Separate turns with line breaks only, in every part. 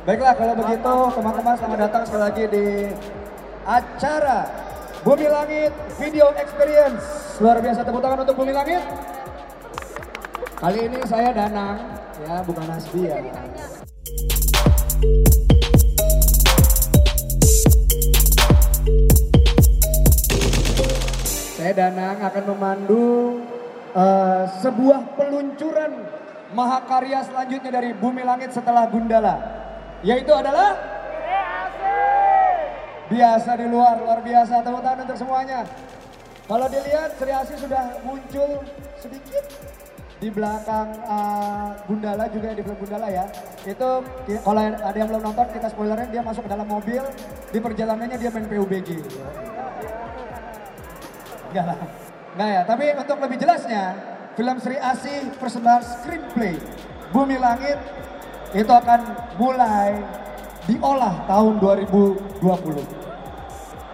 Baiklah kalau begitu teman-teman selamat datang sekali lagi di acara Bumi Langit Video Experience. Luar biasa tepuk tangan untuk Bumi Langit. Kali ini saya Danang, ya bukan Hasbi ya. Saya Danang akan memandu uh, sebuah peluncuran mahakarya selanjutnya dari Bumi Langit setelah Gundala. Yaitu adalah biasa di luar, luar biasa. Tangan untuk semuanya. Kalau dilihat Sri Asih sudah muncul sedikit di belakang uh, Gundala juga di belakang Gundala ya. Itu kalau ada yang belum nonton kita spoilerin dia masuk ke dalam mobil di perjalanannya dia main PUBG. Enggak lah. Enggak ya, tapi untuk lebih jelasnya film Sri Asih persembahan screenplay Bumi Langit itu akan mulai diolah tahun 2020.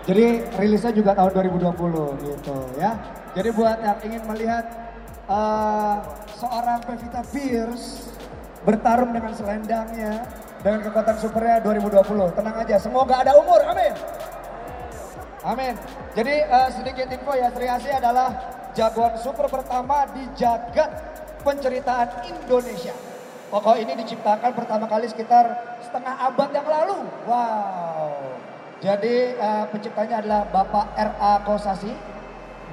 Jadi rilisnya juga tahun 2020 gitu ya. Jadi buat yang ingin melihat uh, seorang Pevita Pierce bertarung dengan selendangnya dengan kekuatan supernya 2020. Tenang aja, semoga ada umur. Amin. Amin. Jadi uh, sedikit info ya, Sri Asih adalah jagoan super pertama di jagat penceritaan Indonesia. Pokok ini diciptakan pertama kali sekitar setengah abad yang lalu. Wow. Jadi uh, penciptanya adalah Bapak R.A. Kosasi.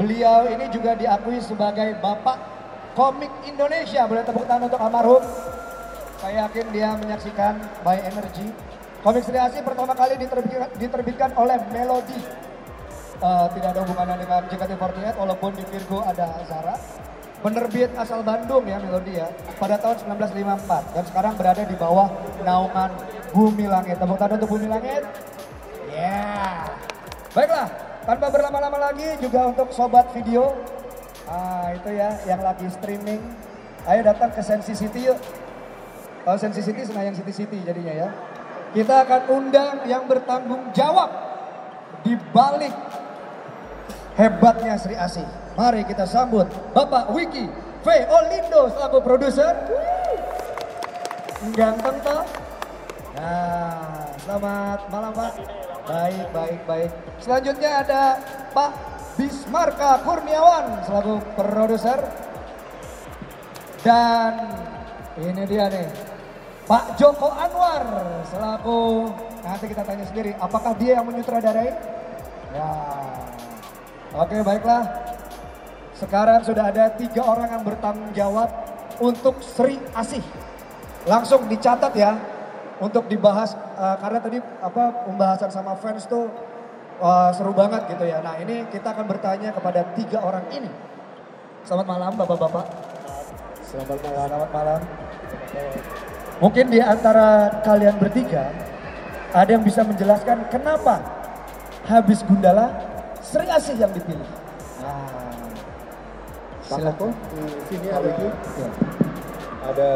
Beliau ini juga diakui sebagai Bapak Komik Indonesia. Boleh tepuk tangan untuk almarhum. Saya yakin dia menyaksikan by energy. Komik Sri Asih pertama kali diterbitkan, diterbitkan oleh Melody. Uh, tidak ada hubungannya dengan JKT48 walaupun di Virgo ada Zara. Penerbit asal Bandung ya Melody ya. Pada tahun 1954 dan sekarang berada di bawah naungan Bumi Langit. Tepuk tangan untuk Bumi Langit. Ya. Yeah. Baiklah, tanpa berlama-lama lagi juga untuk sobat video. Ah, itu ya yang lagi streaming. Ayo datang ke Sensi City yuk. Oh, Sensi City Senayan City City jadinya ya. Kita akan undang yang bertanggung jawab di balik hebatnya Sri Asih. Mari kita sambut Bapak Wiki V. Olindo selaku produser. Ganteng toh? Nah, selamat malam Pak. Baik, baik, baik. Selanjutnya ada Pak Bismarka Kurniawan selaku produser. Dan ini dia nih, Pak Joko Anwar selaku nanti kita tanya sendiri, apakah dia yang menyutradarai? Ya, oke baiklah. Sekarang sudah ada tiga orang yang bertanggung jawab untuk Sri Asih. Langsung dicatat ya, untuk dibahas uh, karena tadi apa pembahasan sama fans tuh uh, seru banget gitu ya. Nah ini kita akan bertanya kepada tiga orang ini. Selamat malam bapak-bapak. Selamat malam. Selamat malam. Mungkin di antara kalian bertiga ada yang bisa menjelaskan kenapa habis Gundala Sri Asih yang dipilih. Nah,
silakan. Di sini ada ya. ada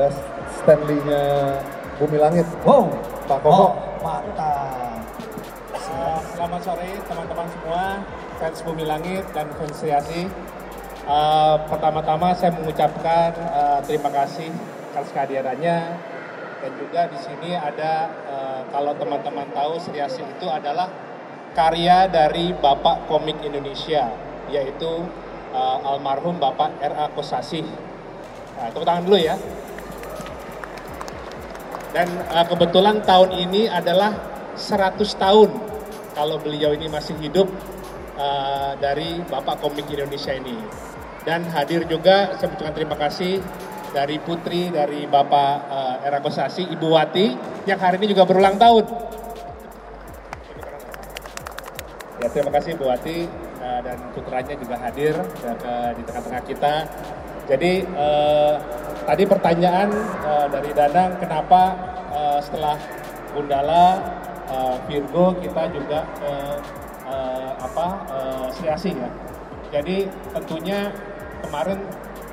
Stanley-nya Bumi Langit.
Wow,
Pak Koko.
Oh, mantap.
Uh, selamat sore teman-teman semua, fans Bumi Langit dan fans Sri Asih. Uh, pertama-tama saya mengucapkan uh, terima kasih atas kehadirannya dan juga di sini ada uh, kalau teman-teman tahu Sri Asih itu adalah karya dari Bapak Komik Indonesia yaitu uh, almarhum Bapak R.A. Kosasih. Nah, tepuk tangan dulu ya. Dan uh, kebetulan tahun ini adalah 100 tahun kalau beliau ini masih hidup uh, dari Bapak Komik Indonesia ini. Dan hadir juga saya ucapkan terima kasih dari putri dari Bapak uh, Era Kosasi, Ibu Wati, yang hari ini juga berulang tahun. Ya terima kasih Bu Wati uh, dan putranya juga hadir uh, di tengah-tengah kita. Jadi uh, tadi pertanyaan uh, dari Danang kenapa uh, setelah Gundala, uh, Virgo kita juga uh, uh, apa uh, Sri Asih ya. Jadi tentunya kemarin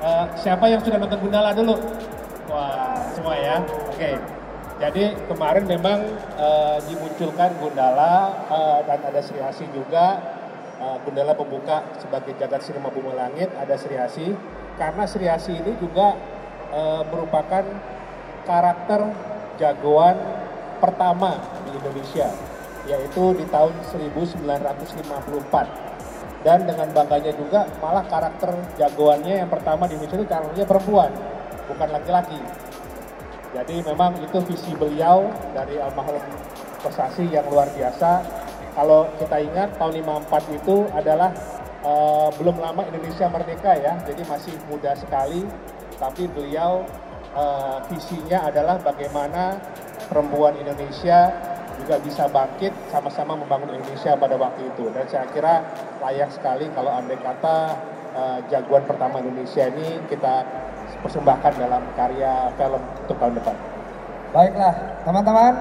uh, siapa yang sudah nonton Gundala dulu? Wah semua ya. Oke. Okay. Jadi kemarin memang uh, dimunculkan Gundala uh, dan ada Sri Asih juga. Uh, Gundala pembuka sebagai jagat sinema bumi langit, ada Sri Asih. karena Sri Asi ini juga uh, merupakan karakter jagoan pertama di Indonesia, yaitu di tahun 1954. Dan dengan bangganya juga malah karakter jagoannya yang pertama di Indonesia itu karakternya perempuan, bukan laki-laki. Jadi memang itu visi beliau dari almarhum prestasi yang luar biasa. Kalau kita ingat tahun 54 itu adalah uh, belum lama Indonesia merdeka ya, jadi masih muda sekali. Tapi beliau uh, visinya adalah bagaimana perempuan Indonesia juga bisa bangkit sama-sama membangun Indonesia pada waktu itu. Dan saya kira layak sekali kalau andai kata uh, jagoan pertama Indonesia ini kita persembahkan dalam karya film untuk tahun depan.
Baiklah, teman-teman.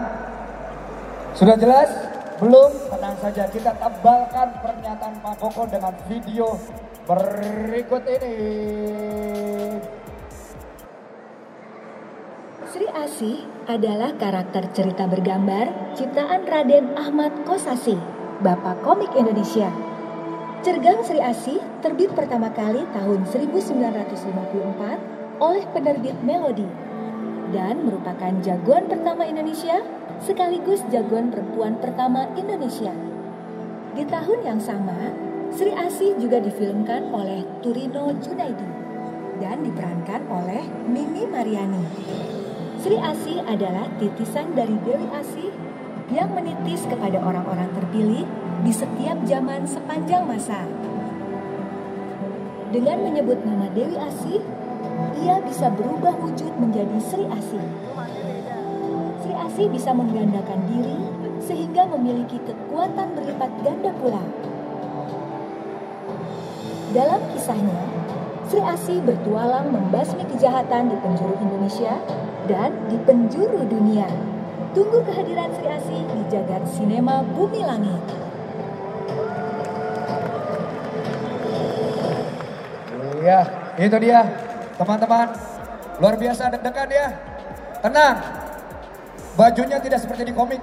Sudah jelas? Belum? Tenang saja, kita tebalkan pernyataan Pak Koko dengan video berikut ini.
Sri Asih adalah karakter cerita bergambar ciptaan Raden Ahmad Kosasi, Bapak Komik Indonesia. Cergang Sri Asih terbit pertama kali tahun 1954 oleh penerbit Melody dan merupakan jagoan pertama Indonesia sekaligus jagoan perempuan pertama Indonesia. Di tahun yang sama, Sri Asih juga difilmkan oleh Turino Junaidi dan diperankan oleh Mimi Mariani. Sri Asih adalah titisan dari Dewi Asih yang menitis kepada orang-orang terpilih di setiap zaman sepanjang masa. Dengan menyebut nama Dewi Asih, ia bisa berubah wujud menjadi Sri Asih. Sri Asih bisa menggandakan diri sehingga memiliki kekuatan berlipat ganda pula. Dalam kisahnya, Sri Asih bertualang membasmi kejahatan di penjuru Indonesia dan di penjuru dunia. Tunggu kehadiran Sri Asih di jagat sinema Bumi Langit.
Iya, itu dia. Teman-teman, luar biasa deg-degan ya. Tenang, bajunya tidak seperti di komik.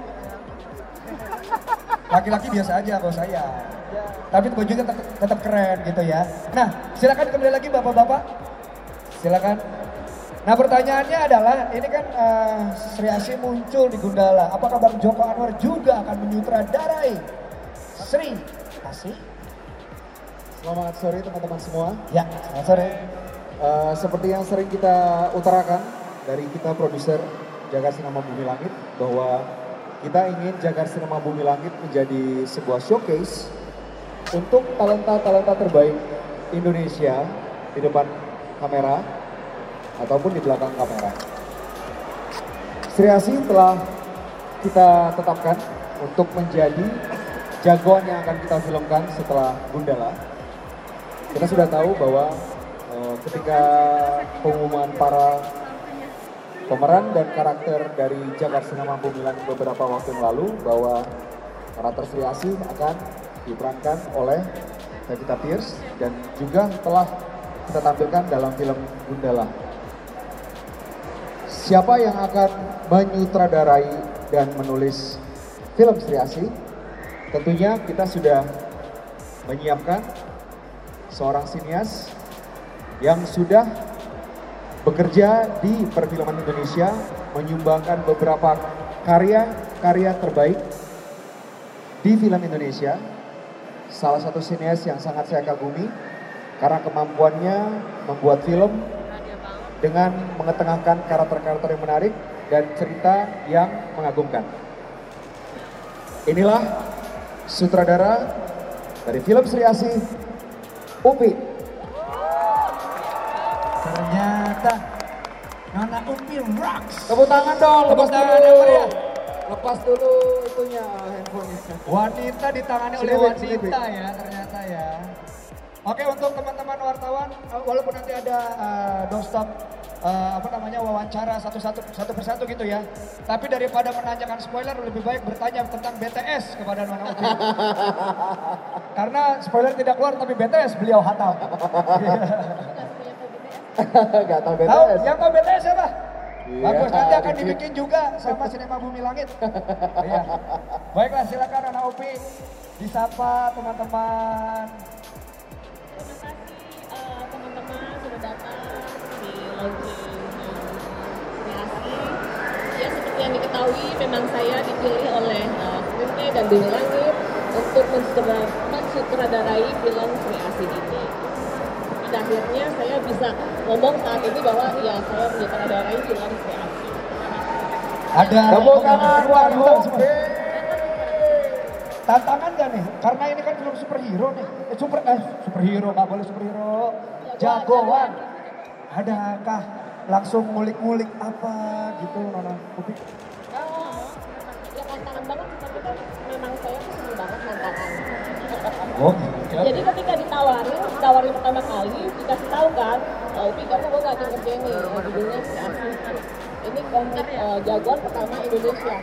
Laki-laki biasa aja kalau saya. Tapi bajunya tetap, tetap keren gitu ya. Nah, silakan kembali lagi bapak-bapak. Silakan. Nah pertanyaannya adalah, ini kan uh, Sri Asih muncul di Gundala. Apakah Bang Joko Anwar juga akan menyutradarai Sri Asih?
Selamat sore teman-teman semua.
Ya, selamat sore.
Uh, seperti yang sering kita utarakan dari kita produser Jaga Sinema Bumi Langit bahwa kita ingin Jaga Sinema Bumi Langit menjadi sebuah showcase untuk talenta-talenta terbaik Indonesia di depan kamera ataupun di belakang kamera. Sri Asih telah kita tetapkan untuk menjadi jagoan yang akan kita filmkan setelah Gundala. Kita sudah tahu bahwa ketika pengumuman para pemeran dan karakter dari Jakarta Sinema Bumilan beberapa waktu yang lalu bahwa karakter Sri Asih akan diperankan oleh Pevita Pierce dan juga telah kita tampilkan dalam film Gundala. Siapa yang akan menyutradarai dan menulis film Sri Asih? Tentunya kita sudah menyiapkan seorang sinias yang sudah bekerja di perfilman Indonesia, menyumbangkan beberapa karya-karya terbaik di film Indonesia. Salah satu sinias yang sangat saya kagumi karena kemampuannya membuat film dengan mengetengahkan karakter-karakter yang menarik dan cerita yang mengagumkan. Inilah sutradara dari film Sri Asih, Upi.
Ternyata Nona Upi rocks.
Tepuk tangan dong,
Tepuk
lepas
tangan
dulu.
meriah.
Lepas dulu itunya handphonenya.
Wanita ditangani oleh wanita ya ternyata ya. Oke untuk teman-teman wartawan, eh, walaupun nanti ada uh, doorstop uh, apa namanya wawancara satu-satu satu persatu gitu ya. Tapi daripada menanyakan spoiler lebih baik bertanya tentang BTS kepada Nona Upi. Karena spoiler tidak keluar tapi BTS beliau hatam.
Gak tau BTS.
Tahu, yang tau BTS siapa?
Iya,
Bagus, nanti akan dibikin juga sama Sinema Bumi Langit. iya. Baiklah, silakan Ana Upi disapa teman-teman.
Terima kasih uh, teman-teman sudah datang di launching kreasi. Ya seperti yang diketahui, memang saya dipilih oleh eh, Fitri uh, dan Bumi Langit untuk mensutradarai film kreasi ini. Pada akhirnya saya bisa ngomong saat ini bahwa ya saya mensutradarai film Sri Asih.
Ada
tepuk tangan buat
Tantangan gak nih? Karena ini kan film superhero nih. Eh, super eh superhero nggak boleh superhero. Jagoan. Adakah langsung ngulik-ngulik apa gitu Nona Upi?
ya tantangan banget tapi kan memang saya tuh senang banget tantangan.
Oh, gitu.
Jadi ketika ditawarin, ditawarin pertama kali, dikasih tahu kan, oh, Upi kamu mau nggak kerja nih, judulnya si Asih. Ini komik uh, jagoan pertama Indonesia.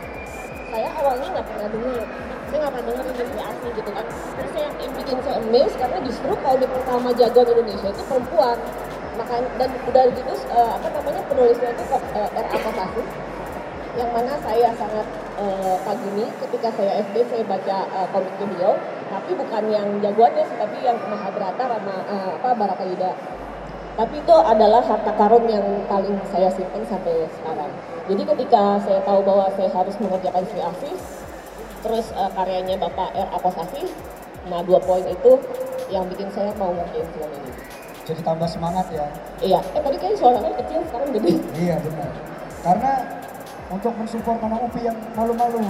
Saya awalnya nggak pernah dengar, saya nggak pernah dengar ini Asih gitu kan. Terus yang, yang bikin saya amazed karena justru komik pertama jagoan Indonesia itu perempuan. Makanya dan udah gitu uh, apa namanya penulisnya itu uh, R.A. Kosasi yang mana saya sangat uh, kagumi ketika saya SD saya baca uh, komik beliau tapi bukan yang jagoannya sih tapi yang Mahabharata sama uh, apa Barakayuda tapi itu adalah harta karun yang paling saya simpan sampai sekarang. Jadi ketika saya tahu bahwa saya harus mengerjakan Sri Afif terus uh, karyanya Bapak R. Apos Afif nah dua poin itu yang bikin saya mau ngerjain film ini.
Jadi tambah semangat ya?
Iya. Eh tadi kayak suaranya kecil sekarang gede.
Iya benar. Karena untuk mensupport Nona Upi yang malu-malu.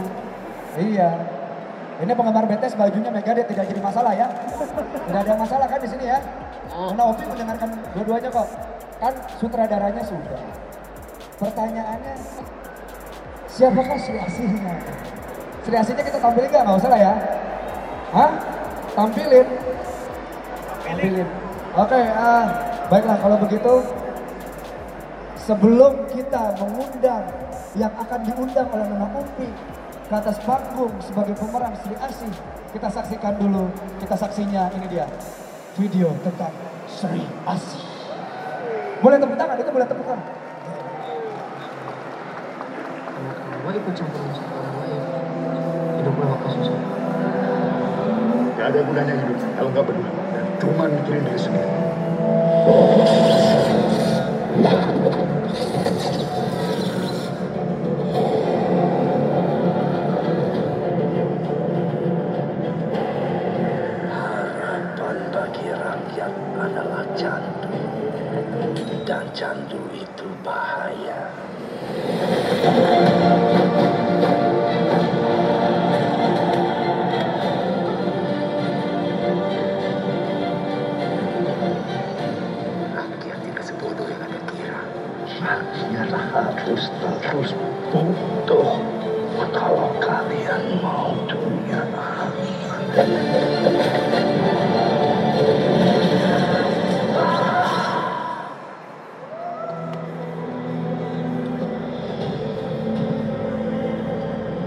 Iya. Ini penggemar BTS bajunya Megadeth tidak jadi masalah ya. Tidak ada masalah kan di sini ya. Nona Upi mendengarkan dua-duanya kok. Kan sutradaranya sudah. Pertanyaannya, siapakah Sri Asihnya? Sri Asihnya kita tampilin nggak? Nggak usah lah ya. Hah? Tampilin? Tampilin. Oke, uh, baiklah kalau begitu sebelum kita mengundang yang akan diundang oleh Nona Umpi ke atas panggung sebagai pemeran Sri Asih. Kita saksikan dulu, kita saksinya ini dia. Video tentang Sri Asih. Boleh tepuk tangan, itu boleh tepuk tangan.
Hidup gue bakal susah.
Gak ada gunanya hidup kalau nggak peduli dan cuma mikirin diri sendiri.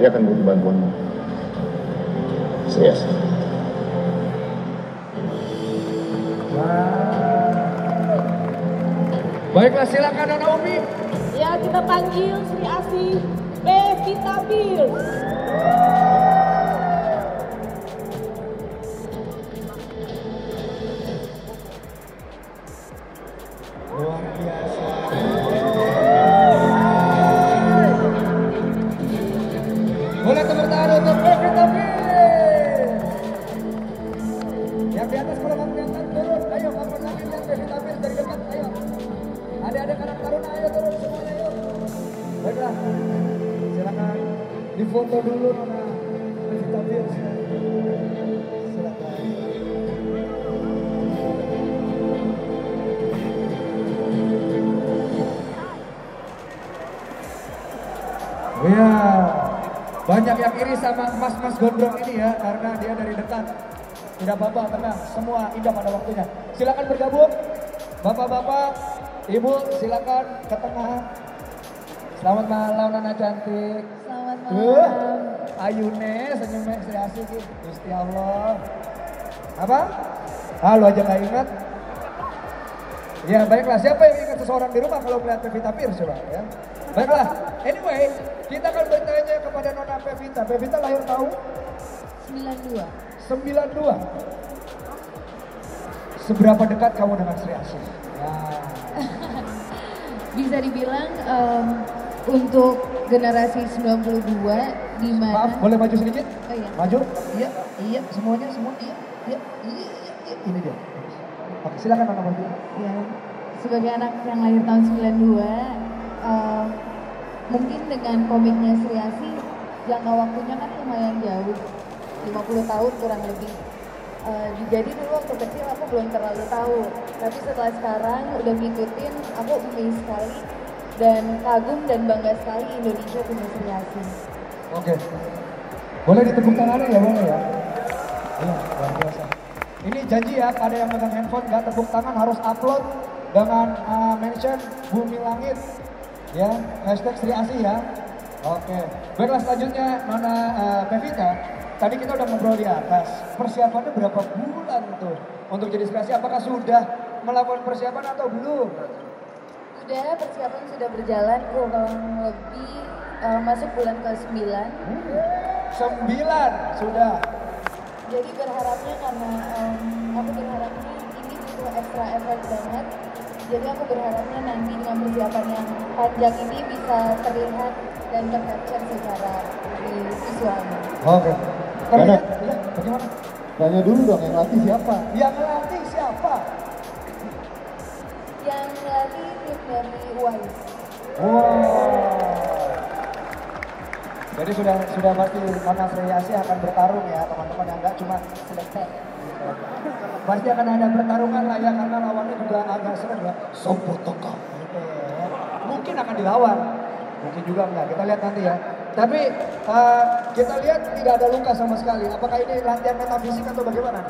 Dia akan butuh bantuanmu. Serius.
Baiklah silakan Nona Umi.
Ya, kita panggil Sri Asih Pevita Pierce.
Luar Pierce. Yang di atas kalau kamu turun, ayo kamu lagi lihat Pevita Pierce dari dekat, ayo. Adik-adik anak taruna ayo turun semuanya yuk. Baiklah, silakan difoto dulu banyak yang iri sama mas-mas gondrong ini ya, karena dia dari dekat. Tidak apa-apa, tenang, semua indah pada waktunya. Silakan bergabung, bapak-bapak, ibu, silakan ke tengah. Selamat malam, Nana cantik.
Selamat malam.
Ayune, senyumnya si asik, Gusti Allah. Apa? Ah, lu aja gak ingat? Ya baiklah, siapa yang ingat seseorang di rumah kalau melihat Pevita Pierce coba ya? Baiklah, anyway, kita akan bertanya kepada Nona Pevita. Pevita lahir tahun
92.
92. Seberapa dekat kamu dengan Sri Asih? Ya.
Bisa dibilang em, untuk generasi 92 di mana
Maaf, boleh maju sedikit?
Oh iya.
Maju? Iya, iya, semuanya, semua, iya, iya, iya, iya, iya. ini dia. Oke, silakan Nona maju.
Ya, sebagai anak yang lahir tahun 92, eh, mungkin dengan komiknya Sri Asi, jangka waktunya kan lumayan jauh, 50 tahun kurang lebih. Eh, jadi dulu waktu kecil aku belum terlalu tahu, tapi setelah sekarang udah ngikutin, aku amazed sekali dan kagum dan bangga sekali Indonesia punya Sri Asi.
Oke. Boleh ditepuk tangannya ya, boleh ya? Iya, luar biasa. Ini janji ya, pada yang megang handphone nggak tepuk tangan harus upload dengan uh, mention Bumi Langit. Ya, hashtag Sri Asi ya. Oke. Baiklah selanjutnya Nona uh, Pevita. Tadi kita udah ngobrol di atas. Persiapannya berapa bulan tuh untuk jadi Sri Asi? Apakah sudah melakukan persiapan atau belum?
Sudah persiapan sudah berjalan kurang lebih eh, masuk bulan ke-9.
Sembilan sudah.
Jadi berharapnya karena em, aku berharapnya ini butuh extra effort banget. Jadi aku berharapnya nanti dengan persiapan yang panjang ini bisa terlihat dan tercapture secara visualnya.
Oke.
Nana.
Terlihat, ya, bagaimana?
Tanya dulu dong yang latih siapa?
Yang ngelatih siapa?
Yang latih tim dari Wise.
Wow. Jadi sudah sudah pasti Nona Sreyasi akan bertarung ya teman-teman yang enggak cuma selesai. Pasti akan ada pertarungan lah ya karena lawannya juga agak seru ya. Sopo. Gitu ya. Mungkin akan dilawan. Mungkin juga enggak. Kita lihat nanti ya. Tapi eh, kita lihat tidak ada luka sama sekali. Apakah ini latihan metafisik atau bagaimana?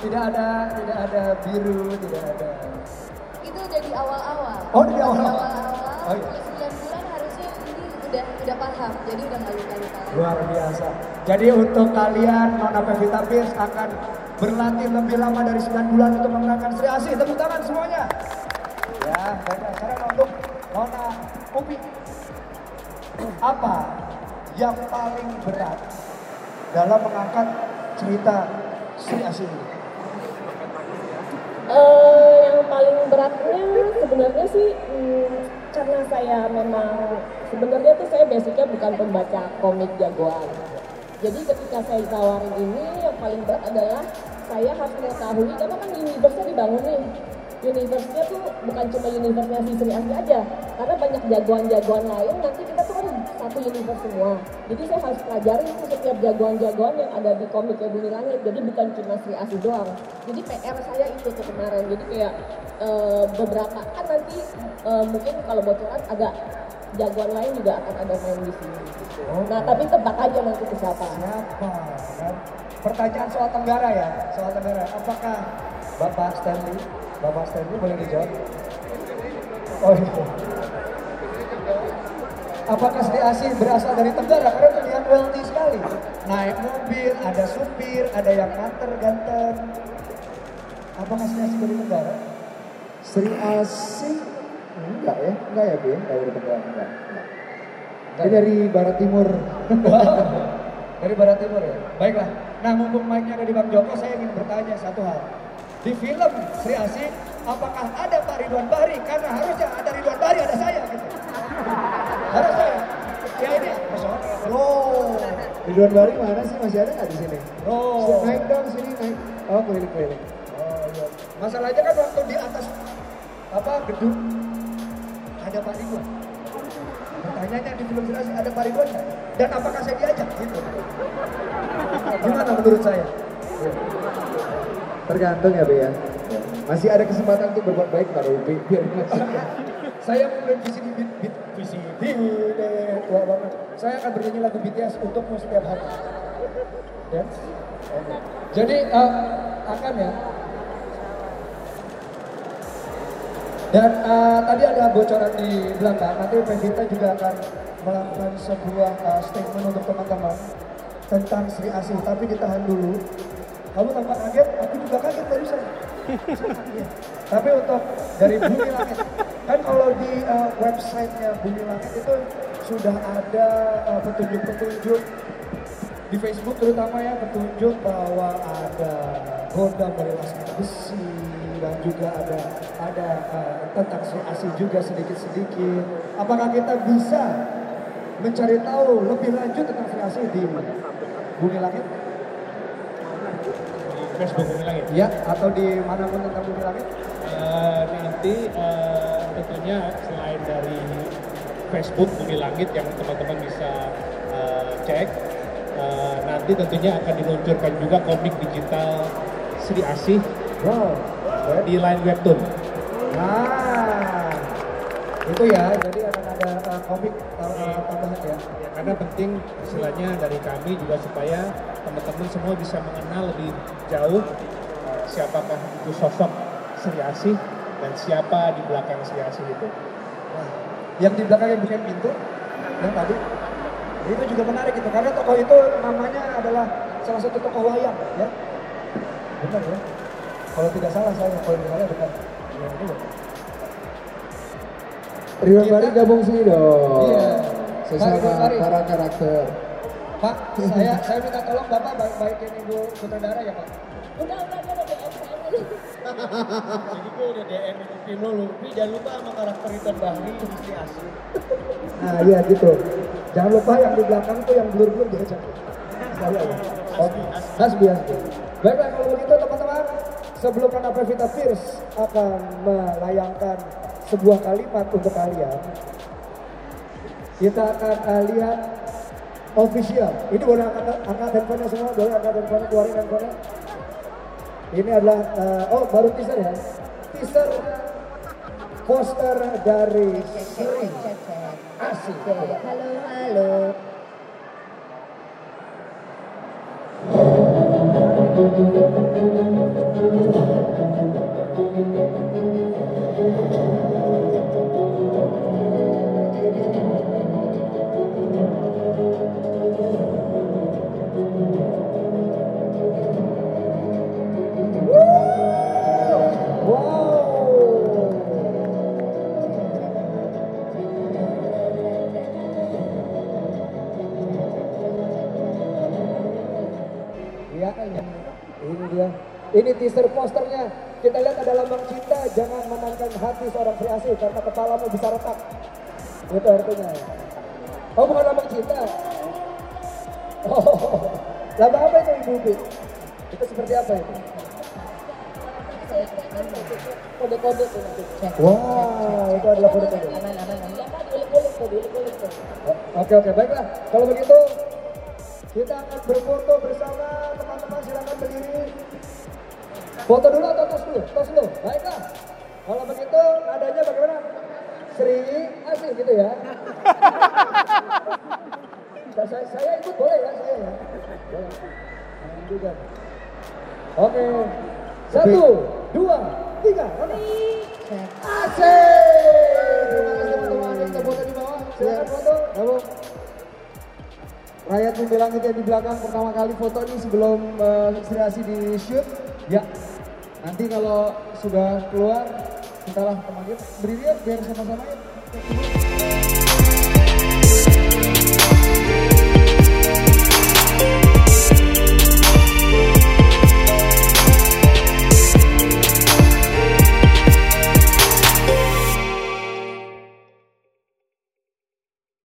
Tidak ada tidak ada biru, tidak ada.
Itu udah di awal-awal.
Oh, di awal-awal.
awal-awal.
Oh, iya.
Jadi udah nggak luka-luka lagi.
Luar biasa. Jadi untuk kalian Nona Pevita Pierce akan berlatih lebih lama dari 9 bulan untuk memenangkan Sri Asi. Tepuk tangan semuanya. Ya, baiklah. Sekarang untuk Nona Upi. Apa yang paling berat dalam mengangkat cerita Sri Asi ini?
Eh, yang paling beratnya sebenarnya sih hmm, karena saya memang sebenarnya tuh saya basicnya bukan pembaca komik jagoan. Jadi ketika saya tawarin ini yang paling berat adalah saya harus mengetahui karena kan universe-nya dibangun nih. Universe-nya tuh bukan cuma universe-nya si Sri Asi aja. Karena banyak jagoan-jagoan lain nanti kita tuh kan satu universe semua. Jadi saya harus pelajari tuh setiap jagoan-jagoan yang ada di komiknya Bumi Langit. Jadi bukan cuma Sri Asi doang. Jadi PR saya itu tuh kemarin. Jadi kayak eh, beberapa kan nanti eh, mungkin kalau bocoran agak jagoan lain juga akan ada main di sini. Gitu. Nah tapi tebak aja nanti ke siapa.
Siapa? Kan? Pertanyaan soal Tenggara ya, soal Tenggara. Apakah Bapak Stanley, Bapak Stanley boleh dijawab? Oh iya. Apakah Sri Asi berasal dari Tenggara? Karena terlihat wealthy sekali. Naik mobil, ada supir, ada yang nganter ganteng. Apakah Sri Asi dari Tenggara?
Sri Asi enggak ya? Enggak ya, Bu? Enggak dari Tenggara, enggak. enggak. Dia dari Barat Timur.
Dari Barat Timur ya? Baiklah. Nah mumpung mic-nya ada di Bang Joko, saya ingin bertanya satu hal. Di film Sri Asi, apakah ada Pak Ridwan Bahri? Karena harusnya ada Ridwan Bahri, ada saya gitu. Harus saya. Ya ini. Loh.
Ridwan Bari mana sih? Masih ada nggak di sini?
Loh.
Naik dong sini, naik. Oh, keliling-keliling.
Oh iya. Masalahnya kan waktu di atas apa gedung ada Pak Ridwan. Pertanyaannya di film Asi ada Pak Ridwan nggak? Dan apakah saya diajak gitu? Gimana menurut saya?
Tergantung ya, Be ya. Masih ada kesempatan untuk berbuat baik, Pak Ruby. Biar.
Saya mulai visi di beat, beat visi di tua banget. Saya akan bernyanyi lagu BTS untukmu setiap hari. Ya. Jadi eh, akan ya. Dan eh, tadi ada bocoran di belakang. Nanti Pevita juga akan melakukan sebuah eh, statement untuk teman-teman tentang Sri Asih. Tapi ditahan dulu. Kamu tampak kaget, aku juga kaget barusan. Iya. Tapi untuk dari Bumi Langit, kan kalau di uh, websitenya Bumi Langit itu sudah ada uh, petunjuk-petunjuk di Facebook terutama ya petunjuk bahwa ada Gondam dari Laskar Besi dan juga ada ada uh, tentang Asih juga sedikit-sedikit. Apakah kita bisa mencari tahu lebih lanjut tentang Asih di Bumi Langit?
Facebook Bumi Langit.
Ya, atau di mana pun tentang Bumi Langit?
Eh, nanti eh, tentunya selain dari Facebook Bumi Langit yang teman-teman bisa eh, cek, eh, nanti tentunya akan diluncurkan juga komik digital Sri Asih
Wow.
Di line webtoon.
Nah, itu ya. Jadi akan ada uh, komik uh, tambahan ya.
Ya, karena penting istilahnya dari kami juga supaya teman-teman semua bisa mengenal lebih jauh eh, siapakah itu sosok Sri Asih dan siapa di belakang Sri Asih itu.
Wah, yang di belakangnya bukan pintu, yang tadi itu juga menarik itu karena tokoh itu namanya adalah salah satu tokoh wayang ya. Benar ya. Kalau tidak salah saya, kalau tidak salah itu.
Ridwan
Kita-
Bari gabung sini dong.
Iya.
Sesama para karakter.
Pak, saya saya minta tolong Bapak baik baikin Ibu sutradara ya Pak.
Udah, udah, udah, udah.
Jadi gue udah DM Tim lo, Lupi jangan lupa sama karakter Ridwan Bahri di Sri Asih.
Nah iya gitu. Jangan lupa yang di belakang tuh yang blur-blur. Saya ya. Oke. Hasbi hasbi. Baiklah kalau begitu teman-teman, sebelum Nana Pevita Fierce akan melayangkan sebuah kalimat untuk kalian, kita akan uh, lihat official. Ini boleh angkat, angkat handphonenya semua, boleh angkat handphonenya, keluarin handphonenya. Ini adalah, uh, oh baru teaser ya. Teaser poster dari Sri Asih.
Halo, halo.
Iya, Thank you. Ini teaser posternya. Kita lihat ada lambang cinta, jangan memainkan hati seorang Sri Asih karena kepalamu bisa retak. Itu artinya. Oh bukan lambang cinta. Oh, lambang apa itu Ibu Upi? Itu seperti apa itu?
Kode-kode tuh nanti.
Wah, itu adalah kode-kode.
Aman, aman, aman. Ya, tuh.
Oke oke baiklah. Kalau begitu kita akan berfoto bersama Foto dulu atau tos dulu? Tos dulu. Baiklah. Kalau begitu nadanya bagaimana? Sri Asih gitu ya. Saya, saya, saya ikut boleh ya saya ya. Boleh. Juga. Oke. Satu, dua, tiga. Asik. Terima kasih teman-teman. Ada yang foto di bawah. Silakan foto.
Kamu Rakyat Bumi Langit yang di belakang pertama kali foto ini sebelum uh, Sri Asih di shoot. Ya, nanti kalau sudah keluar, kita lah teman berdiri biar sama-sama ya.